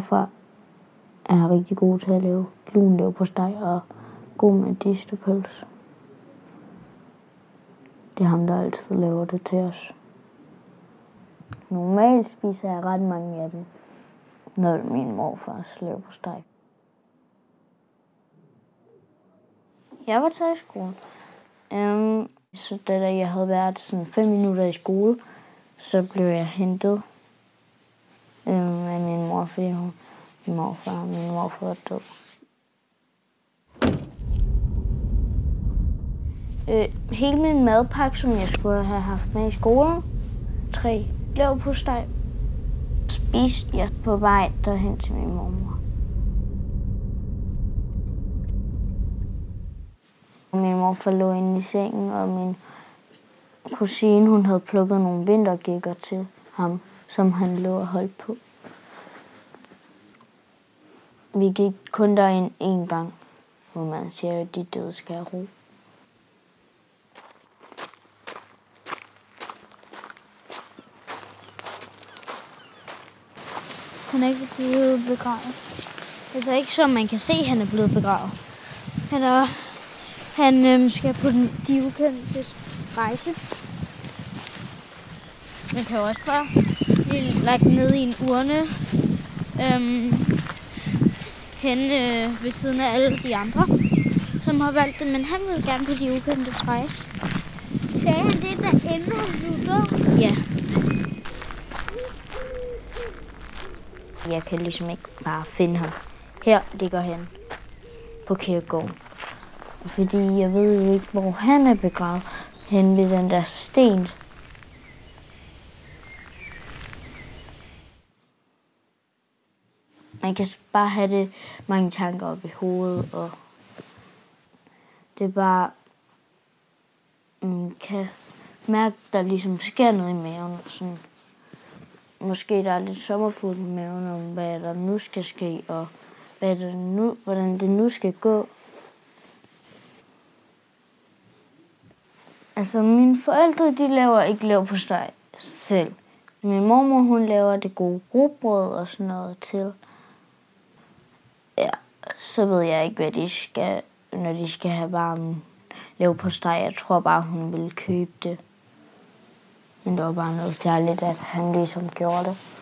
morfar er rigtig god til at lave lun på steg og god med distepøls. Det er ham, der altid laver det til os. Normalt spiser jeg ret mange af dem, når min morfars laver på steg. Jeg var taget i skole. Um, så da jeg havde været sådan 5 minutter i skole, så blev jeg hentet øh, af min mor, fordi hun, min morfar, min morfar er død. Øh, hele min madpakke, som jeg skulle have haft med i skolen, tre leverpostej, spiste jeg på vej derhen til min mormor. Min mor lå inde i sengen, og min kusine hun havde plukket nogle vintergækker til ham, som han lå og holdt på. Vi gik kun derind en gang, hvor man siger, at de døde skal have ro. Han er ikke blevet begravet. Altså ikke som man kan se, at han er blevet begravet. Han, er, han øhm, skal på den de ukendte rejse. Man kan også bare blive lagt ned i en urne øhm, hen øh, ved siden af alle de andre, som har valgt det. Men han ville gerne på de ukendte rejse. Sagde han det, der ender han blev død? Ja. Jeg kan ligesom ikke bare finde ham. Her ligger han på kirkegården. Fordi jeg ved jo ikke, hvor han er begravet. Hen ved den der sten. Man kan bare have det mange tanker op i hovedet, og det er bare, man kan mærke, der ligesom sker noget i maven. Sådan måske der er lidt sommerfugl i maven om, hvad der nu skal ske, og hvad der nu, hvordan det nu skal gå. Altså, mine forældre, de laver ikke lav på steg selv. Min mormor, hun laver det gode rugbrød og sådan noget til. Så ved jeg ikke, hvad de skal, når de skal have varmen lav på steg. Jeg tror bare, hun vil købe det. Men det var bare noget særligt, at han ligesom gjorde det.